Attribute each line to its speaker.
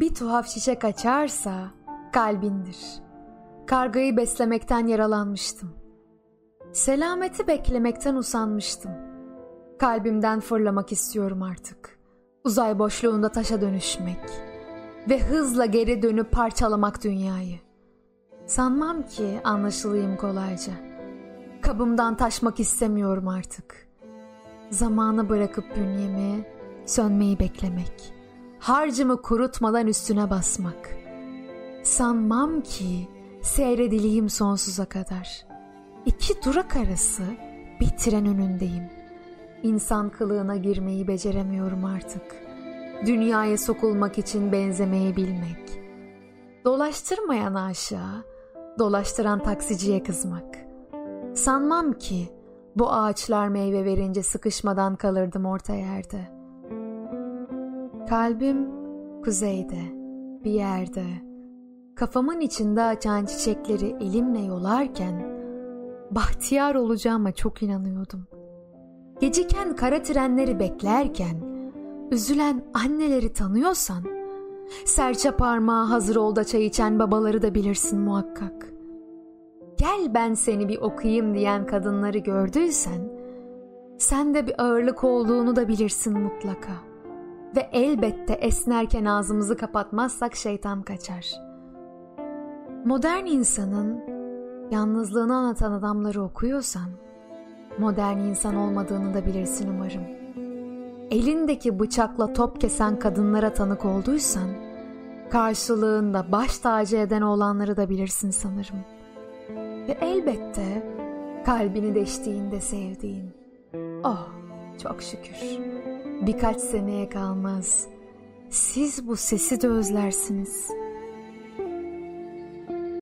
Speaker 1: bir tuhaf çiçek açarsa kalbindir. Kargayı beslemekten yaralanmıştım. Selameti beklemekten usanmıştım. Kalbimden fırlamak istiyorum artık. Uzay boşluğunda taşa dönüşmek ve hızla geri dönüp parçalamak dünyayı. Sanmam ki anlaşılayım kolayca. Kabımdan taşmak istemiyorum artık. Zamanı bırakıp bünyemi sönmeyi beklemek. Harcımı kurutmadan üstüne basmak. Sanmam ki seyredileyim sonsuza kadar. İki durak arası bir tren önündeyim. İnsan kılığına girmeyi beceremiyorum artık. Dünyaya sokulmak için benzemeyi bilmek. Dolaştırmayan aşağı, dolaştıran taksiciye kızmak. Sanmam ki bu ağaçlar meyve verince sıkışmadan kalırdım orta yerde. Kalbim kuzeyde, bir yerde. Kafamın içinde açan çiçekleri elimle yolarken bahtiyar olacağıma çok inanıyordum. Geciken kara trenleri beklerken üzülen anneleri tanıyorsan serçe parmağı hazır ol da çay içen babaları da bilirsin muhakkak. Gel ben seni bir okuyayım diyen kadınları gördüysen sen de bir ağırlık olduğunu da bilirsin mutlaka. Ve elbette esnerken ağzımızı kapatmazsak şeytan kaçar. Modern insanın yalnızlığını anlatan adamları okuyorsan, modern insan olmadığını da bilirsin umarım. Elindeki bıçakla top kesen kadınlara tanık olduysan, karşılığında baş tacı eden olanları da bilirsin sanırım. Ve elbette kalbini deştiğinde sevdiğin. Oh çok şükür. Birkaç seneye kalmaz. Siz bu sesi de özlersiniz.''